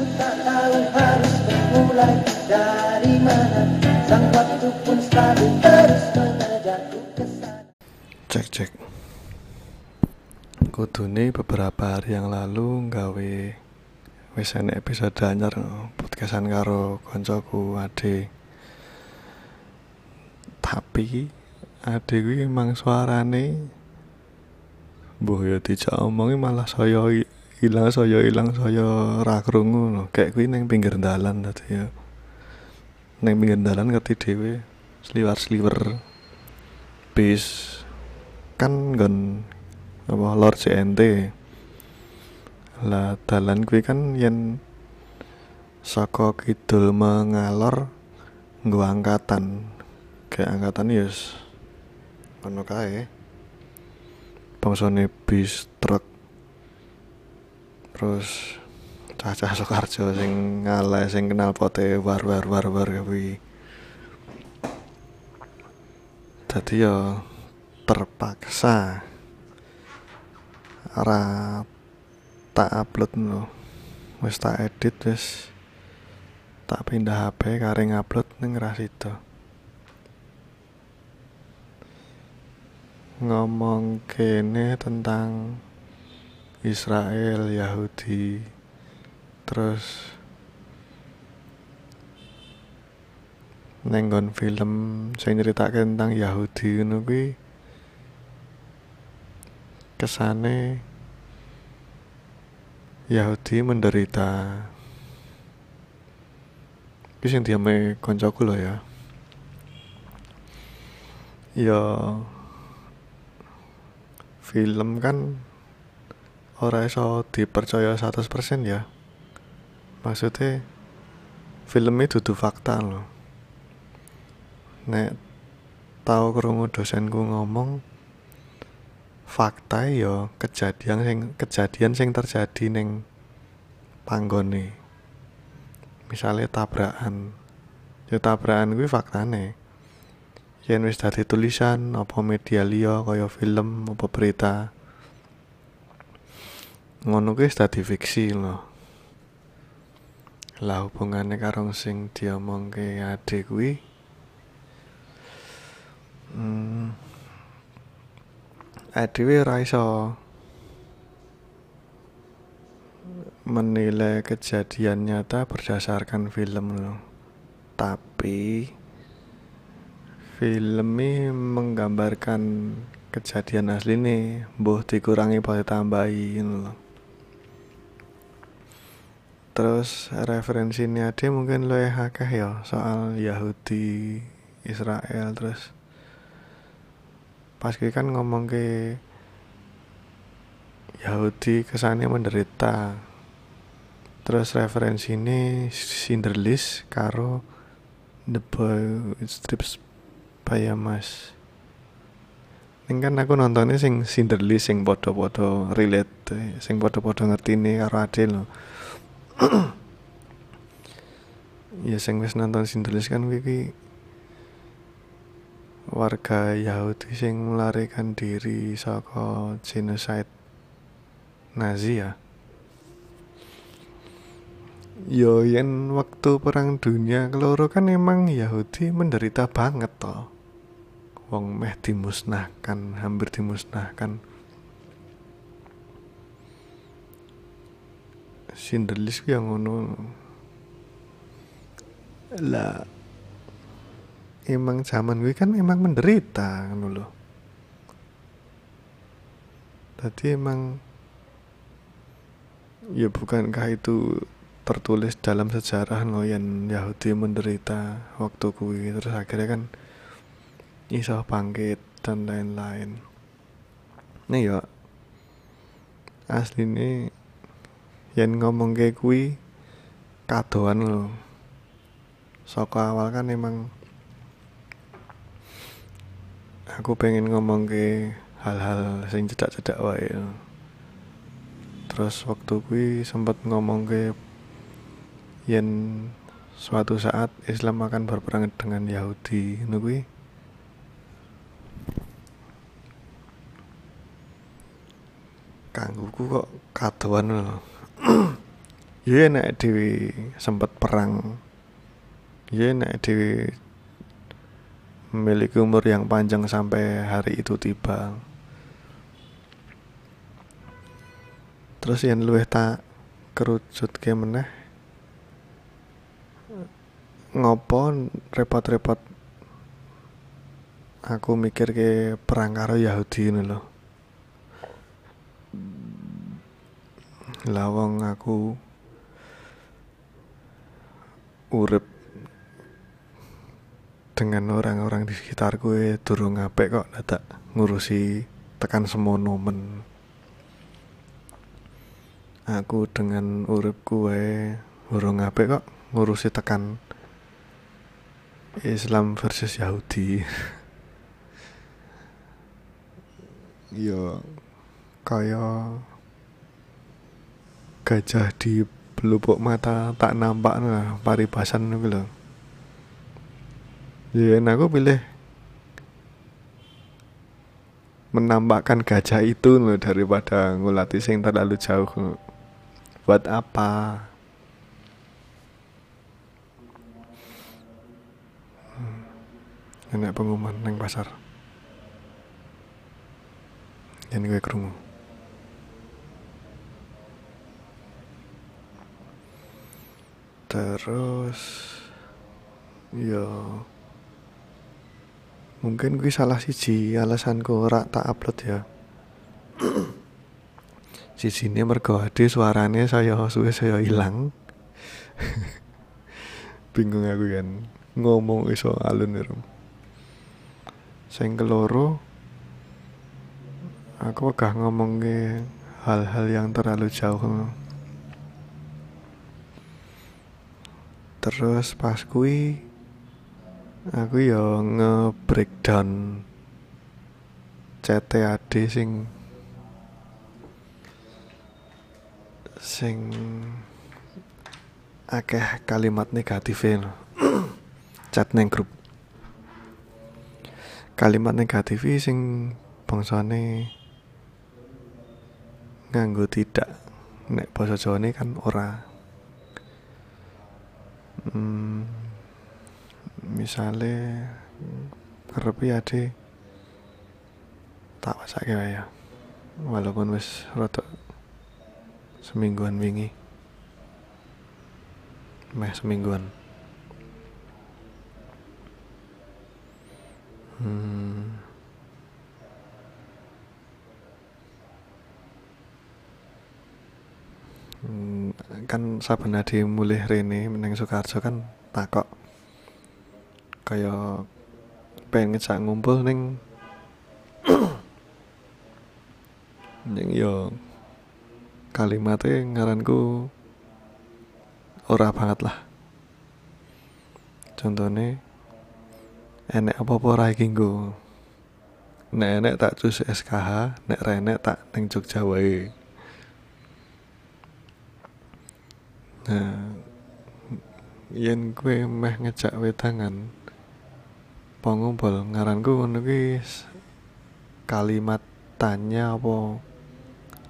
Sana Cek cek. Kudune beberapa hari yang lalu gawe wis episode anyar podcastan karo koncoku Ade. Tapi Ade kuwi emang suarane Mbuh ya dijak omongi malah saya ilang saya ilang saya ra krungu no. Kayak kuwi ning pinggir dalan dadi ya. Ning pinggir dalan ngerti dhewe sliwer-sliwer bis kan nggon apa Lor CNT lah dalan kuwi kan yen saka kidul mengalor nggo angkatan kayak angkatan ya wis ngono kae bangsane bis truk terus cacah Soekarjo sing ngalah sing kenal pote war war war war kuwi. Dadi ya terpaksa ora tak upload no wis tak edit wis tak pindah HP kare ngupload ning Rasito ngomong kene tentang Israel Yahudi. Terus nenggon film sing nyeritake tentang Yahudi ngono kesane Yahudi menderita. Iki sing diame koncoku lho ya. Ya film kan ora iso dipercaya 100% ya. Maksudnya filmnya dudu fakta loh nek tau krungu dosenku ngomong fakta ya kejadian sing kejadian sing terjadi ning panggone. Misalnya tabrakan. Ya tabrakan kuwi faktane. Yen wis dadi tulisan apa media liya kaya film apa berita ngono kuwi dadi fiksi lho. Lah hubungane karo sing diomongke adik kuwi? Hmm, adewe ora menilai kejadian nyata berdasarkan film loh tapi filmnya menggambarkan kejadian asli nih boh dikurangi boleh tambahin loh terus referensinya ada mungkin lo akeh ya soal Yahudi Israel terus pas kan ngomong ke Yahudi kesannya menderita. Terus referensi ini Cinderlist karo The Boy with Strips by Mas ini kan aku nontonnya sing Cinderlist sing podo-podo relate sing podo-podo ngerti nih karo ade loh ya sing wis nonton Cinderlist kan wiki warga Yahudi sing melarikan diri saka genocide Nazi ya. Yo yen waktu perang dunia keloro kan emang Yahudi menderita banget toh. Wong meh dimusnahkan, hampir dimusnahkan. Sinderlis yang ngono. Lah emang zaman gue kan emang menderita kan lho. Tadi emang ya bukankah itu tertulis dalam sejarah lo yang Yahudi menderita waktu kuwi terus akhirnya kan iso bangkit dan lain-lain. Nih ya asli ini yang ngomong kayak kuwi kadoan lo. Saka awal kan emang aku pengen ngomong ke hal-hal sing cedak-cedak wae terus waktu kuwi sempat ngomong ke yen suatu saat Islam akan berperang dengan Yahudi kuwi. Kangguku kok kadoan lho ya nek dewi sempet perang ya nek dewi memiliki umur yang panjang sampai hari itu tiba. Terus yang luwih tak kerucut ke meneh ngopo repot-repot aku mikir ke perang karo Yahudi ini loh lawang aku urip dengan orang-orang di sekitar gue durung ngapek kok dadak ngurusi tekan semono men. Aku dengan urip gue durung ngapek kok ngurusi tekan Islam versus Yahudi. Yo kaya gajah di pelupuk mata tak nampak nah paribasan itu loh ya aku pilih menambahkan gajah itu loh daripada ngulati sing terlalu jauh buat apa? Hmm. enak pengumuman neng pasar. Yang gue kerungu terus ya mungkin gue salah siji alasanku ora tak upload ya. Sini mergo ade suarane saya suwe saya hilang bingung aku kan ngomong iso alun iru sing keloro aku gak ngomong hal-hal yang terlalu jauh terus pas kui aku ya nge-breakdown CTAD sing sing akeh kalimat negatif chat neng grup. Kalimat negatif sing bangsane nganggo tidak nek basa Jawa kan ora hmm, misale kerepi ade tak pasake ya. Walaupun wis rada semingguan wingi. Meh semingguan. Hmm. hmm kan saben ade mulih rene meneng Soekarjo kan takok. Kayak pengen ngejak ngumpul neng yang yo kalimatnya ngaranku ora banget lah. Contohnya enek apa-apa ora iki nek enek tak cus SKH nek renek tak neng Jogja wae nah yen kue meh ngejak wedangan pengumpul ngaranku ngono kalimat tanya apa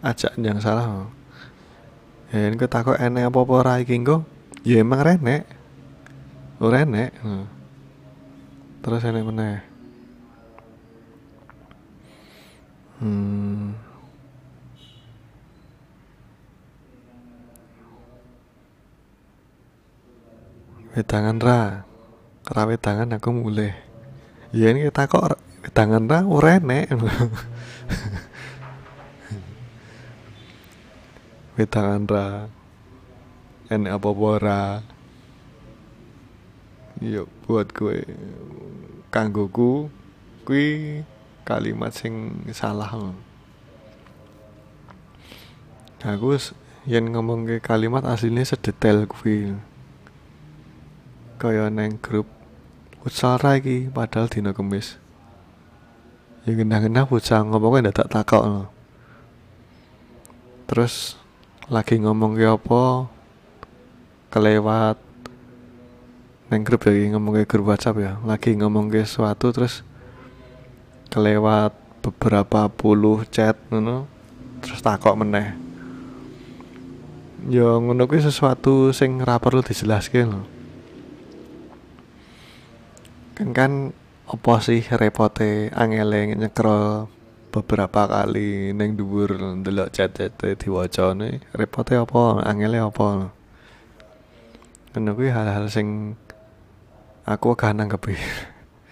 ajak yang salah. Ya ini takut enek apa apa ora iki ya emang renek ora enek terus enek meneh. Hmm wedangan ra. Kerawe tangan aku mulai ya ini kita kok tangan ra ora enek. Wedangan ra. Enek apa ora yuk buat gue kanggoku kui kalimat sing salah aku yang ngomong ke kalimat aslinya sedetail kuwi kaya neng grup futsal lagi padahal dino kemis. Ya genah-genah futsal ngomongnya ndak tak takok no. terus lagi ngomong ke apa kelewat. Neng grup lagi ngomong ke grup WhatsApp ya. Lagi ngomong ke sesuatu terus kelewat beberapa puluh chat no, terus takok meneh. Ya ngono sesuatu sing ora perlu dijelaske lho kan kan apa sih repote angele nyekro beberapa kali neng dhuwur ndelok chat-chat diwacane repote apa angele apa ngono hal-hal sing aku gak nanggepi.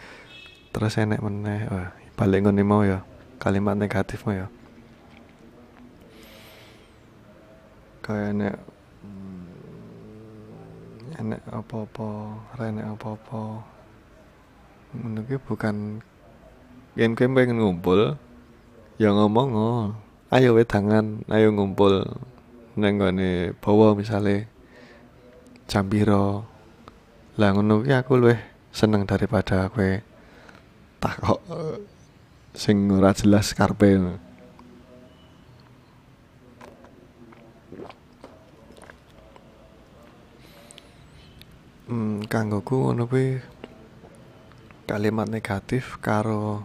Terus enek meneh wah balik ngene mau ya kalimat negatif mau ya. Kayak enek enek apa-apa renek apa-apa kuwi bukan yen kowe pengen ngumpul ya ngomong oh. ayo wedangan ayo ngumpul neng gone bawa misale jam piro lah ngono aku luwih seneng daripada kowe takok sing ora jelas karpe Hmm, kanggoku ngono kuwi kalimat negatif karo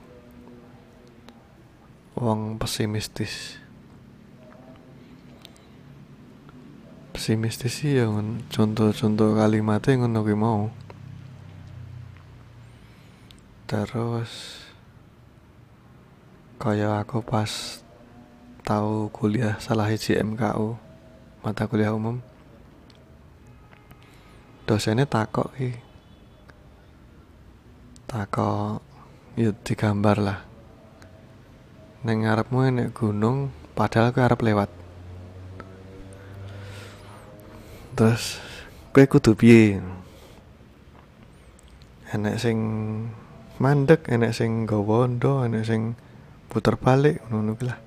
wong pesimistis. Pesimistis sih ya contoh-contoh kalimatnya ngono kuwi mau. Terus kaya aku pas tahu kuliah salah hiji MKU mata kuliah umum dosennya takok i takok ya digambar lah. Neng ngarepmu enek gunung padahal aku arep lewat. Terus kowe kudu piye? Enek sing mandek enek sing gawa ndo enek sing puter balik ngono lah.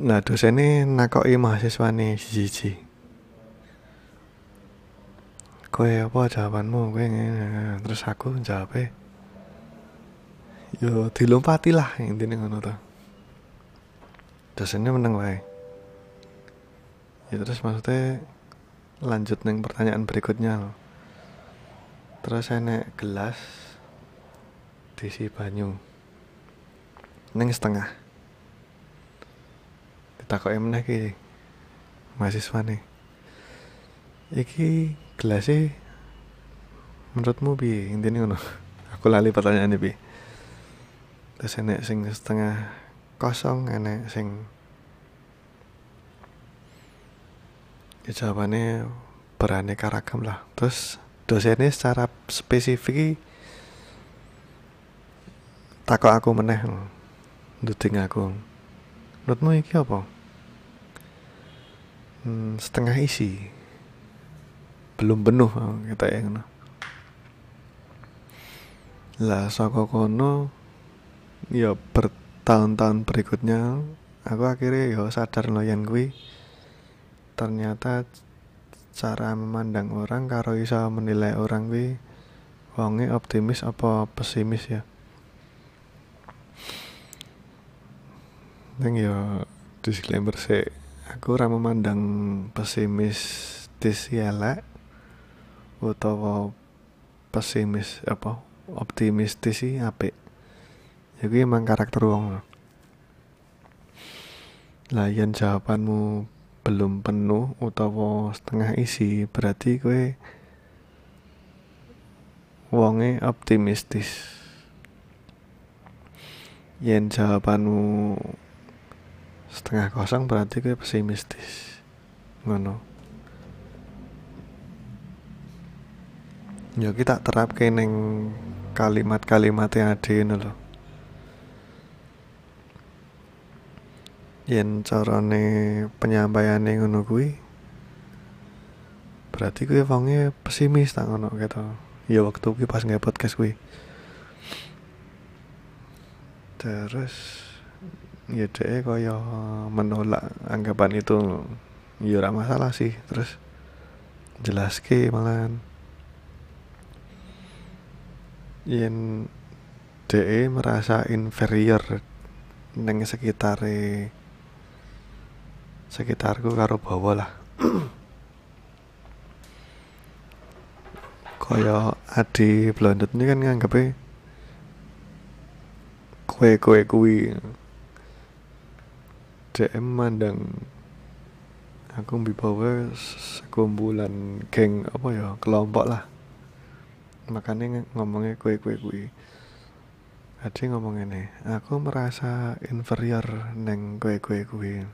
Nah dosennya nakoki mahasiswane siji-siji kowe apa jawabanmu? Kowe ngene terus aku jawab yo dilompati lah intine ngono to. Dosennya menang wae. Ya terus maksudnya lanjut neng pertanyaan berikutnya loh. terus enek gelas diisi banyu. Neng setengah. Ditakoki meneh ki mahasiswa nih. Iki gelasnya menurutmu bi intinya ngono. Aku lali pertanyaan bi terus enek sing setengah kosong enek sing ya jawabannya beraneka ragam lah. Terus dosennya secara spesifik takut aku meneh duding aku. Menurutmu iki apa? Hmm, setengah isi belum penuh oh, kita ya ngono. Lah saka kono ya bertahun-tahun berikutnya aku akhirnya ya sadar loh yang gue ternyata cara memandang orang karo bisa menilai orang gue wonge optimis apa pesimis ya. Neng ya disclaimer sih aku ora memandang pesimis ya utawa pesimis apa optimistis sih apik. Ya emang karakter wong. Lah yen jawabanmu belum penuh utawa setengah isi berarti kue wonge optimistis. Yen jawabanmu setengah kosong berarti kue pesimistis. Ngono ya kita terap neng kalimat-kalimat yang ada ini loh yen carane penyampaiane ngono kuwi berarti kuwi wonge pesimis tak ngono gitu. Ya waktu kuwi pas nge podcast kuwi. Terus ya deh kaya menolak anggapan itu ya masalah sih. Terus jelas ke malahan yen DE merasa inferior neng sekitar sekitarku karo bawa lah. Kaya adi blondet ini kan nganggep kue kue kui DM mandang aku mbibawe sekumpulan geng apa ya kelompok lah makanya ngomongnya kue kue kue ada ngomong ini aku merasa inferior neng kue kue kue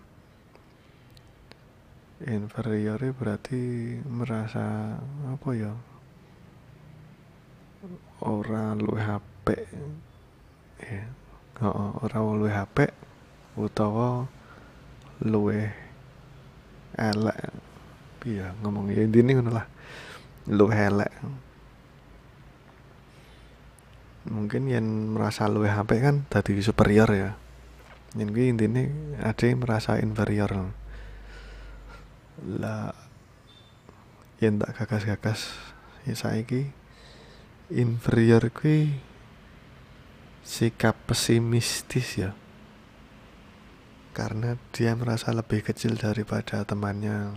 inferior berarti merasa apa ya? Orang lu HP ya oh, orang lu HP utawa luwe elek. Iya ngomong ya intinya ngono lah. Lu elek mungkin yang merasa luwe HP kan tadi superior ya. Yang gue intinya ada yang merasa inferior. Lah yang tak gagas-gagas ya saiki inferior gue sikap pesimistis ya. Karena dia merasa lebih kecil daripada temannya.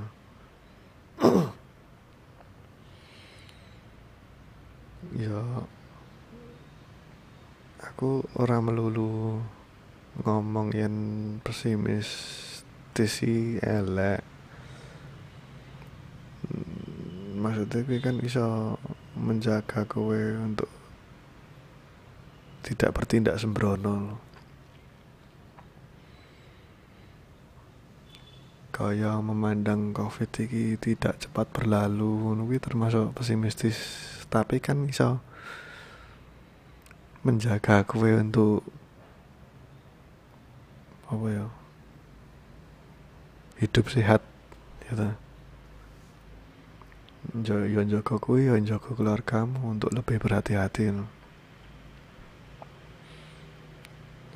Ya aku orang melulu ngomong yang pesimis sih elek. Hmm, maksudnya gue kan bisa menjaga kowe untuk tidak bertindak sembrono kaya memandang covid ini tidak cepat berlalu ini termasuk pesimistis. Tapi kan bisa menjaga kue untuk apa ya? Hidup sehat gitu. Ya jaga kue ya jaga keluargamu untuk lebih berhati-hati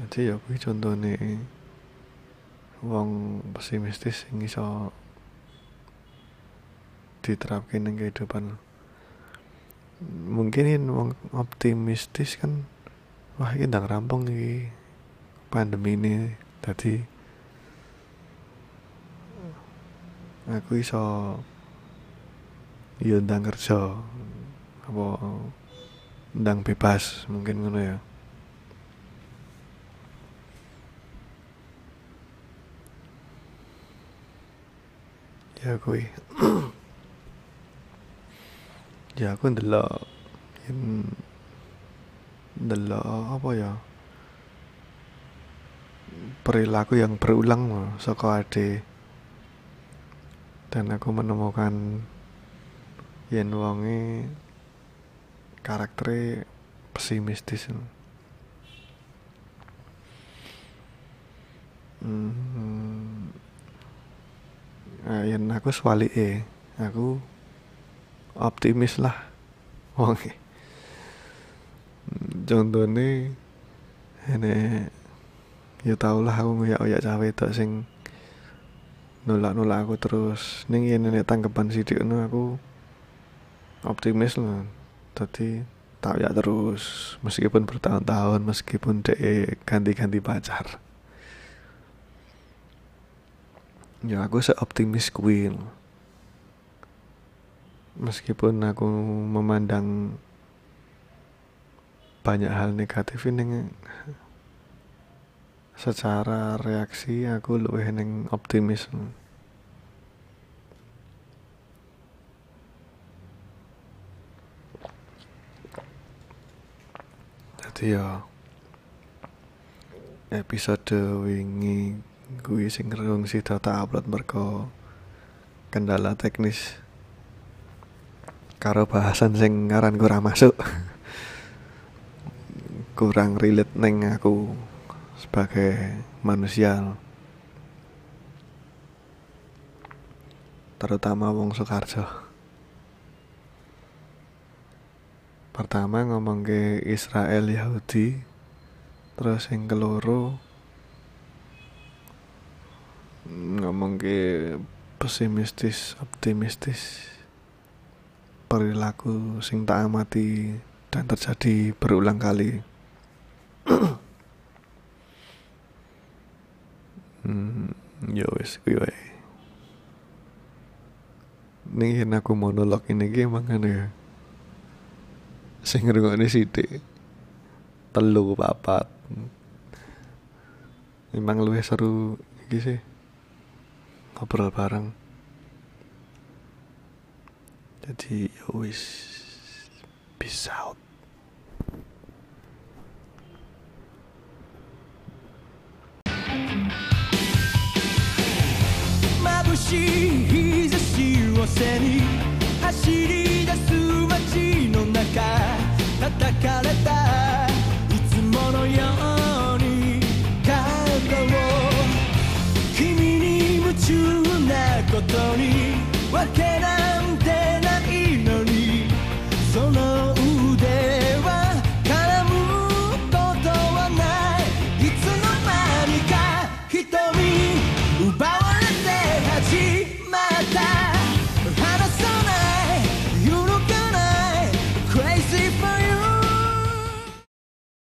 jadi ya kue contohnya wong pesimistis sing iso diterapkan ning kehidupan mungkin ini optimistis kan wah ini ndang rampung iki. Pandemi ini tadi aku iso ya ndang kerja apa ndang bebas mungkin ngono ya. Ya kui ya aku ndelok yen ndelok apa ya? Perilaku yang berulang saka ade. Dan aku menemukan yen wonge karaktere pesimistis hmm, nah, yang aku swali eh aku optimis lah. Wong. Contohnya ini ya tau lah aku ngoyak oyak cawe itu sing nolak nolak aku terus. Ning ini nek tanggapan sidik no aku optimis lah. Tadi tak ya terus meskipun bertahun-tahun meskipun dek ganti-ganti pacar. Ya aku seoptimis Queen meskipun aku memandang banyak hal negatif ini secara reaksi aku lebih neng optimis jadi ya episode wingi gue sing si data upload mereka kendala teknis karo bahasan sing ngaran kurang masuk. Kurang relate neng aku sebagai manusia. Terutama wong Soekarjo. Pertama ngomong ke Israel Yahudi terus yang keloro ngomong ke pesimistis optimistis perilaku sing tak amati dan terjadi berulang kali. Hmm, ya wis kuwi wae ning aku monolog ini ki emang kan ya. Sing ngrungokne sithik telu papat. Memang luwih seru iki sih ngobrol bareng jadi ya wis peace out 眩しい日差しを背に走り出す街の中叩かれた